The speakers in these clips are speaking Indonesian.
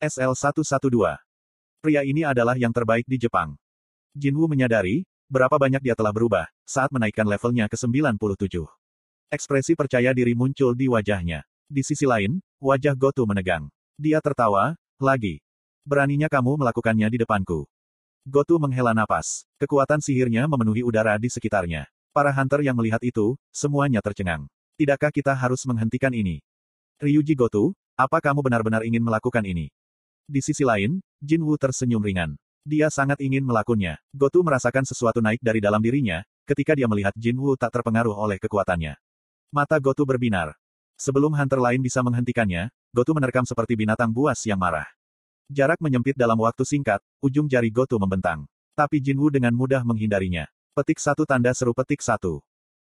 SL112. Pria ini adalah yang terbaik di Jepang. Jinwoo menyadari, berapa banyak dia telah berubah, saat menaikkan levelnya ke 97. Ekspresi percaya diri muncul di wajahnya. Di sisi lain, wajah Goto menegang. Dia tertawa, lagi. Beraninya kamu melakukannya di depanku. Goto menghela napas. Kekuatan sihirnya memenuhi udara di sekitarnya. Para hunter yang melihat itu, semuanya tercengang. Tidakkah kita harus menghentikan ini? Ryuji Goto, apa kamu benar-benar ingin melakukan ini? Di sisi lain, Jin Wu tersenyum ringan. Dia sangat ingin melakukannya. Gotu merasakan sesuatu naik dari dalam dirinya, ketika dia melihat Jin Wu tak terpengaruh oleh kekuatannya. Mata Gotu berbinar. Sebelum hunter lain bisa menghentikannya, Gotu menerkam seperti binatang buas yang marah. Jarak menyempit dalam waktu singkat, ujung jari Gotu membentang. Tapi Jin Wu dengan mudah menghindarinya. Petik satu tanda seru petik satu.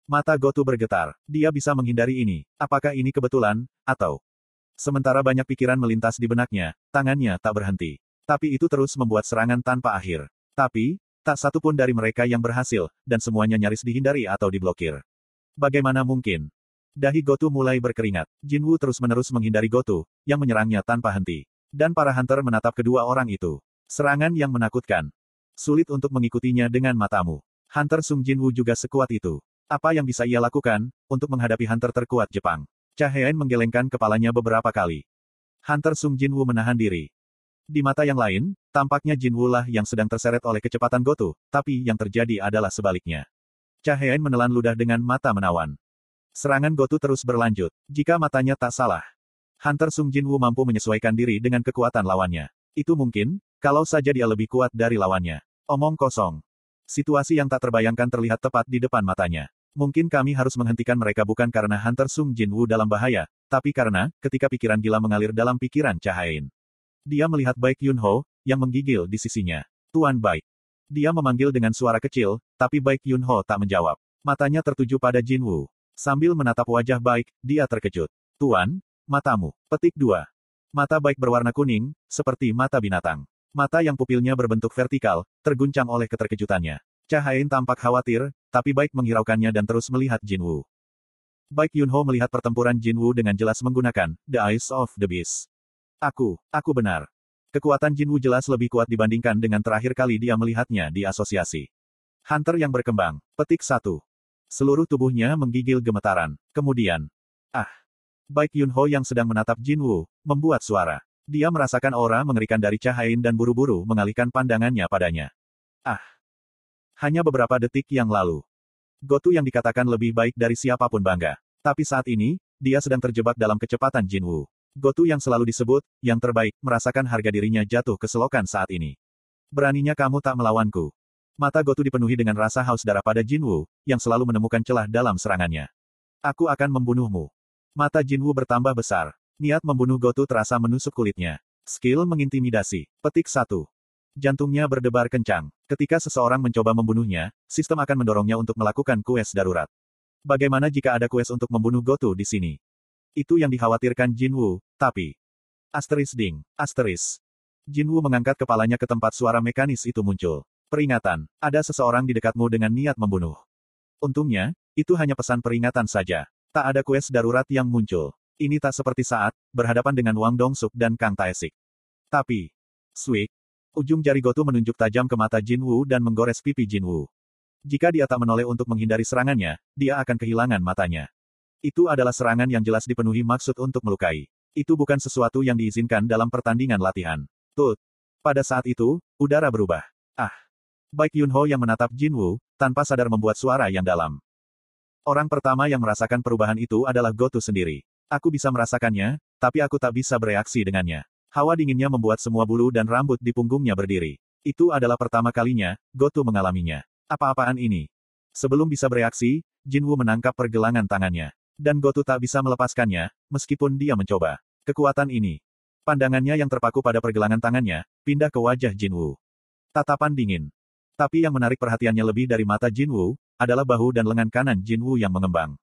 Mata Gotu bergetar. Dia bisa menghindari ini. Apakah ini kebetulan, atau Sementara banyak pikiran melintas di benaknya, tangannya tak berhenti. Tapi itu terus membuat serangan tanpa akhir. Tapi, tak satu pun dari mereka yang berhasil, dan semuanya nyaris dihindari atau diblokir. Bagaimana mungkin? Dahi Gotu mulai berkeringat. Jinwu terus-menerus menghindari Gotu, yang menyerangnya tanpa henti. Dan para hunter menatap kedua orang itu. Serangan yang menakutkan. Sulit untuk mengikutinya dengan matamu. Hunter Sung Jinwu juga sekuat itu. Apa yang bisa ia lakukan, untuk menghadapi hunter terkuat Jepang? Cahayan menggelengkan kepalanya beberapa kali. Hunter Sung Jinwoo menahan diri. Di mata yang lain, tampaknya Jinwoo lah yang sedang terseret oleh kecepatan Goto, tapi yang terjadi adalah sebaliknya. Cahayan menelan ludah dengan mata menawan. Serangan Goto terus berlanjut. Jika matanya tak salah, Hunter Sung Jinwoo mampu menyesuaikan diri dengan kekuatan lawannya. Itu mungkin, kalau saja dia lebih kuat dari lawannya. Omong kosong. Situasi yang tak terbayangkan terlihat tepat di depan matanya. Mungkin kami harus menghentikan mereka bukan karena Hunter Sung Jin Woo dalam bahaya, tapi karena, ketika pikiran gila mengalir dalam pikiran Cahain. Dia melihat Baik Yun Ho, yang menggigil di sisinya. Tuan Baik. Dia memanggil dengan suara kecil, tapi Baik Yun Ho tak menjawab. Matanya tertuju pada Jin Woo. Sambil menatap wajah Baik, dia terkejut. Tuan, matamu. Petik 2. Mata Baik berwarna kuning, seperti mata binatang. Mata yang pupilnya berbentuk vertikal, terguncang oleh keterkejutannya. Cahain tampak khawatir, tapi Baik menghiraukannya dan terus melihat Jinwoo. Baik Yunho melihat pertempuran Jinwoo dengan jelas menggunakan The Eyes of the Beast. Aku, aku benar. Kekuatan Jinwoo jelas lebih kuat dibandingkan dengan terakhir kali dia melihatnya di asosiasi. Hunter yang berkembang. Petik 1. Seluruh tubuhnya menggigil gemetaran. Kemudian, ah, Baik Yunho yang sedang menatap Jinwoo, membuat suara. Dia merasakan aura mengerikan dari Cahain dan buru-buru mengalihkan pandangannya padanya. Ah, hanya beberapa detik yang lalu. Gotu yang dikatakan lebih baik dari siapa pun bangga. Tapi saat ini, dia sedang terjebak dalam kecepatan Jinwu. Gotu yang selalu disebut, yang terbaik, merasakan harga dirinya jatuh ke selokan saat ini. Beraninya kamu tak melawanku. Mata Gotu dipenuhi dengan rasa haus darah pada Jinwu, yang selalu menemukan celah dalam serangannya. Aku akan membunuhmu. Mata Jinwu bertambah besar. Niat membunuh Gotu terasa menusuk kulitnya. Skill mengintimidasi. Petik 1. Jantungnya berdebar kencang. Ketika seseorang mencoba membunuhnya, sistem akan mendorongnya untuk melakukan kues darurat. Bagaimana jika ada kues untuk membunuh Gotu di sini? Itu yang dikhawatirkan Jinwu, tapi... Asteris ding, asteris. Jinwu mengangkat kepalanya ke tempat suara mekanis itu muncul. Peringatan, ada seseorang di dekatmu dengan niat membunuh. Untungnya, itu hanya pesan peringatan saja. Tak ada kues darurat yang muncul. Ini tak seperti saat, berhadapan dengan Wang Dongsuk dan Kang Taesik. Tapi, Swik, Ujung jari Gotu menunjuk tajam ke mata Jin Wu dan menggores pipi Jin Wu. Jika dia tak menoleh untuk menghindari serangannya, dia akan kehilangan matanya. Itu adalah serangan yang jelas dipenuhi maksud untuk melukai. Itu bukan sesuatu yang diizinkan dalam pertandingan latihan. Tut. Pada saat itu, udara berubah. Ah. Baik Yun Ho yang menatap Jin Wu, tanpa sadar membuat suara yang dalam. Orang pertama yang merasakan perubahan itu adalah Gotu sendiri. Aku bisa merasakannya, tapi aku tak bisa bereaksi dengannya. Hawa dinginnya membuat semua bulu dan rambut di punggungnya berdiri. Itu adalah pertama kalinya, Gotu mengalaminya. Apa-apaan ini? Sebelum bisa bereaksi, Jinwu menangkap pergelangan tangannya. Dan Gotu tak bisa melepaskannya, meskipun dia mencoba. Kekuatan ini. Pandangannya yang terpaku pada pergelangan tangannya, pindah ke wajah Jinwu. Tatapan dingin. Tapi yang menarik perhatiannya lebih dari mata Jinwu, adalah bahu dan lengan kanan Jinwu yang mengembang.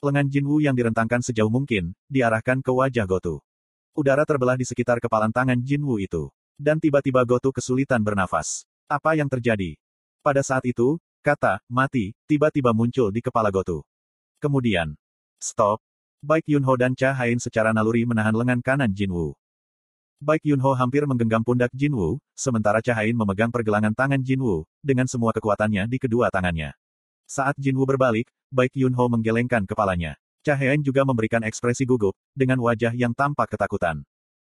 Lengan Jinwu yang direntangkan sejauh mungkin, diarahkan ke wajah Gotu. Udara terbelah di sekitar kepalan tangan Jin Wu itu. Dan tiba-tiba Gotu kesulitan bernafas. Apa yang terjadi? Pada saat itu, kata, mati, tiba-tiba muncul di kepala Gotu. Kemudian, stop. Baik Yunho dan Cha Hain secara naluri menahan lengan kanan Jin Wu. Baik Yunho hampir menggenggam pundak Jinwoo, sementara Cahain memegang pergelangan tangan Jinwoo, dengan semua kekuatannya di kedua tangannya. Saat Jinwoo berbalik, Baik Yunho menggelengkan kepalanya. Cahain juga memberikan ekspresi gugup, dengan wajah yang tampak ketakutan.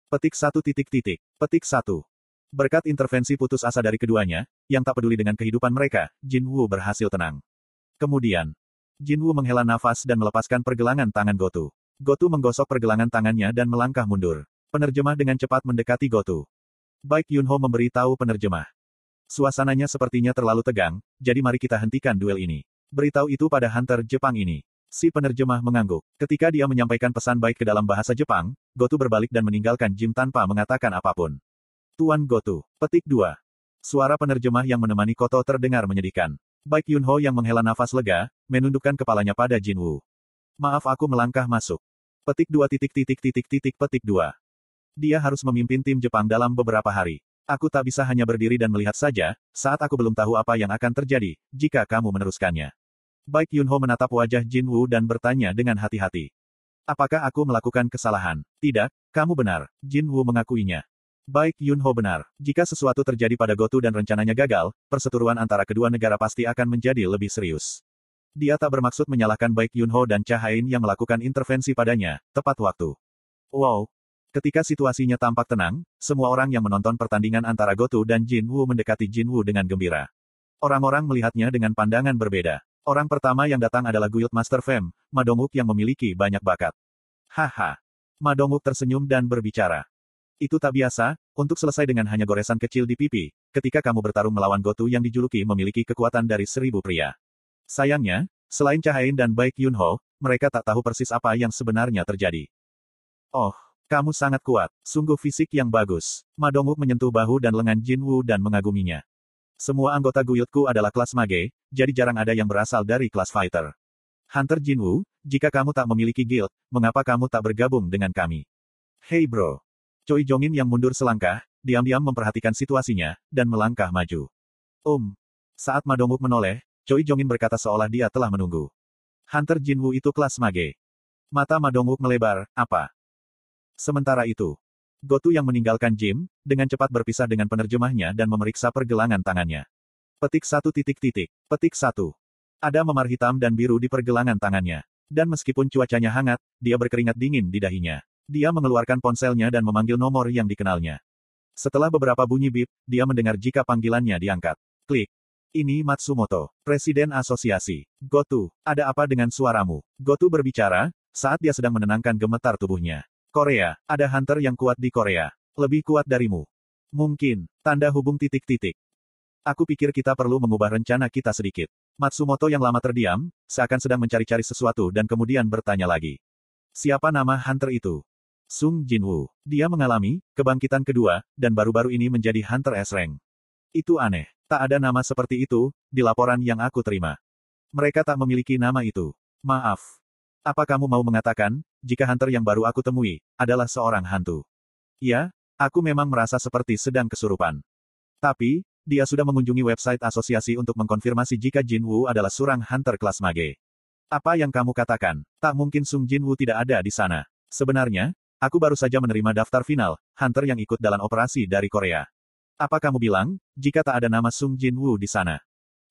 Petik satu titik titik. Petik satu. Berkat intervensi putus asa dari keduanya, yang tak peduli dengan kehidupan mereka, Jinwoo berhasil tenang. Kemudian, Jinwoo menghela nafas dan melepaskan pergelangan tangan Gotu. Gotu menggosok pergelangan tangannya dan melangkah mundur. Penerjemah dengan cepat mendekati Gotu. Baik Yunho memberi tahu penerjemah. Suasananya sepertinya terlalu tegang, jadi mari kita hentikan duel ini. Beritahu itu pada Hunter Jepang ini. Si penerjemah mengangguk. Ketika dia menyampaikan pesan baik ke dalam bahasa Jepang, Gotu berbalik dan meninggalkan Jim tanpa mengatakan apa pun. Tuan Gotu. Petik 2. Suara penerjemah yang menemani Koto terdengar menyedihkan. Baik Yunho yang menghela nafas lega, menundukkan kepalanya pada Jinwoo. Maaf aku melangkah masuk. Petik 2 titik titik titik titik petik 2. Dia harus memimpin tim Jepang dalam beberapa hari. Aku tak bisa hanya berdiri dan melihat saja, saat aku belum tahu apa yang akan terjadi, jika kamu meneruskannya. Baik Yunho menatap wajah Jin Woo dan bertanya dengan hati-hati. Apakah aku melakukan kesalahan? Tidak, kamu benar, Jin Woo mengakuinya. Baik Yunho benar. Jika sesuatu terjadi pada Gotu dan rencananya gagal, perseteruan antara kedua negara pasti akan menjadi lebih serius. Dia tak bermaksud menyalahkan Baik Yunho dan Cahain yang melakukan intervensi padanya, tepat waktu. Wow, Ketika situasinya tampak tenang, semua orang yang menonton pertandingan antara Gotu dan Jin Woo mendekati Jin Woo dengan gembira. Orang-orang melihatnya dengan pandangan berbeda. Orang pertama yang datang adalah Guild Master Fem, Madonguk yang memiliki banyak bakat. Haha. Madonguk tersenyum dan berbicara. Itu tak biasa, untuk selesai dengan hanya goresan kecil di pipi, ketika kamu bertarung melawan Gotu yang dijuluki memiliki kekuatan dari seribu pria. Sayangnya, selain Cahain dan Baik Yunho, mereka tak tahu persis apa yang sebenarnya terjadi. Oh, kamu sangat kuat, sungguh fisik yang bagus. Madonguk menyentuh bahu dan lengan Jin Woo dan mengaguminya. Semua anggota guildku adalah kelas mage, jadi jarang ada yang berasal dari kelas fighter. Hunter Jin Woo, jika kamu tak memiliki guild, mengapa kamu tak bergabung dengan kami? Hey bro. Choi Jongin yang mundur selangkah, diam-diam memperhatikan situasinya, dan melangkah maju. Om. Saat Madonguk menoleh, Choi Jongin berkata seolah dia telah menunggu. Hunter Jin Woo itu kelas mage. Mata Madonguk melebar, apa? Sementara itu, Gotu yang meninggalkan Jim, dengan cepat berpisah dengan penerjemahnya dan memeriksa pergelangan tangannya. Petik satu titik titik. Petik satu. Ada memar hitam dan biru di pergelangan tangannya. Dan meskipun cuacanya hangat, dia berkeringat dingin di dahinya. Dia mengeluarkan ponselnya dan memanggil nomor yang dikenalnya. Setelah beberapa bunyi bip, dia mendengar jika panggilannya diangkat. Klik. Ini Matsumoto, Presiden Asosiasi. Gotu, ada apa dengan suaramu? Gotu berbicara, saat dia sedang menenangkan gemetar tubuhnya. Korea, ada hunter yang kuat di Korea. Lebih kuat darimu. Mungkin, tanda hubung titik-titik. Aku pikir kita perlu mengubah rencana kita sedikit. Matsumoto yang lama terdiam, seakan sedang mencari-cari sesuatu dan kemudian bertanya lagi. Siapa nama hunter itu? Sung Jinwoo. Dia mengalami kebangkitan kedua, dan baru-baru ini menjadi hunter S-Rank. Itu aneh. Tak ada nama seperti itu, di laporan yang aku terima. Mereka tak memiliki nama itu. Maaf. Apa kamu mau mengatakan, jika hunter yang baru aku temui, adalah seorang hantu? Ya, aku memang merasa seperti sedang kesurupan. Tapi, dia sudah mengunjungi website asosiasi untuk mengkonfirmasi jika Jin Wu adalah seorang hunter kelas mage. Apa yang kamu katakan? Tak mungkin Sung Jin Wu tidak ada di sana. Sebenarnya, aku baru saja menerima daftar final, hunter yang ikut dalam operasi dari Korea. Apa kamu bilang, jika tak ada nama Sung Jin Wu di sana?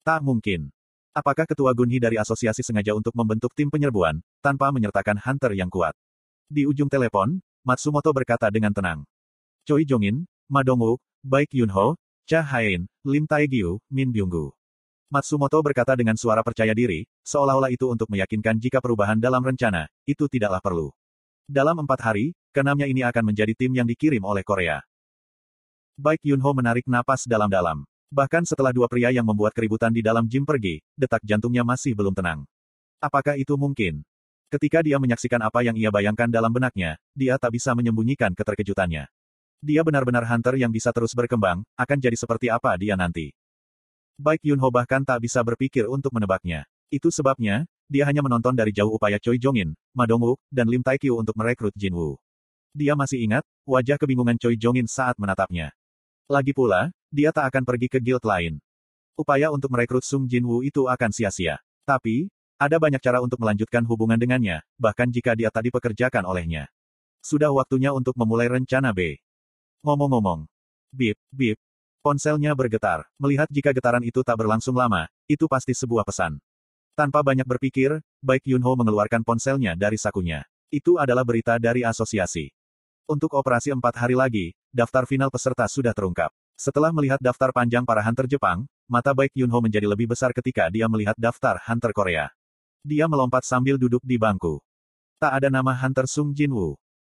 Tak mungkin. Apakah ketua Gunhi dari asosiasi sengaja untuk membentuk tim penyerbuan, tanpa menyertakan hunter yang kuat? Di ujung telepon, Matsumoto berkata dengan tenang. Choi Jongin, Madongwook, Baik Yunho, Cha Hain, Lim Taegyu, Min Byunggu. Matsumoto berkata dengan suara percaya diri, seolah-olah itu untuk meyakinkan jika perubahan dalam rencana, itu tidaklah perlu. Dalam empat hari, keenamnya ini akan menjadi tim yang dikirim oleh Korea. Baik Yunho menarik napas dalam-dalam. Bahkan setelah dua pria yang membuat keributan di dalam gym pergi, detak jantungnya masih belum tenang. Apakah itu mungkin? Ketika dia menyaksikan apa yang ia bayangkan dalam benaknya, dia tak bisa menyembunyikan keterkejutannya. Dia benar-benar hunter yang bisa terus berkembang, akan jadi seperti apa dia nanti. Baik Yunho bahkan tak bisa berpikir untuk menebaknya. Itu sebabnya, dia hanya menonton dari jauh upaya Choi Jongin, Ma Dongwook, dan Lim Taekyu untuk merekrut Jin Woo. Dia masih ingat, wajah kebingungan Choi Jongin saat menatapnya. Lagi pula, dia tak akan pergi ke guild lain. Upaya untuk merekrut Sung Jin Woo itu akan sia-sia. Tapi, ada banyak cara untuk melanjutkan hubungan dengannya, bahkan jika dia tak dipekerjakan olehnya. Sudah waktunya untuk memulai rencana B. Ngomong-ngomong. Bip, bip. Ponselnya bergetar. Melihat jika getaran itu tak berlangsung lama, itu pasti sebuah pesan. Tanpa banyak berpikir, Baik Yunho mengeluarkan ponselnya dari sakunya. Itu adalah berita dari asosiasi. Untuk operasi empat hari lagi, daftar final peserta sudah terungkap. Setelah melihat daftar panjang para hunter Jepang, mata Baik Yunho menjadi lebih besar ketika dia melihat daftar hunter Korea. Dia melompat sambil duduk di bangku. Tak ada nama hunter Sung Jinwoo.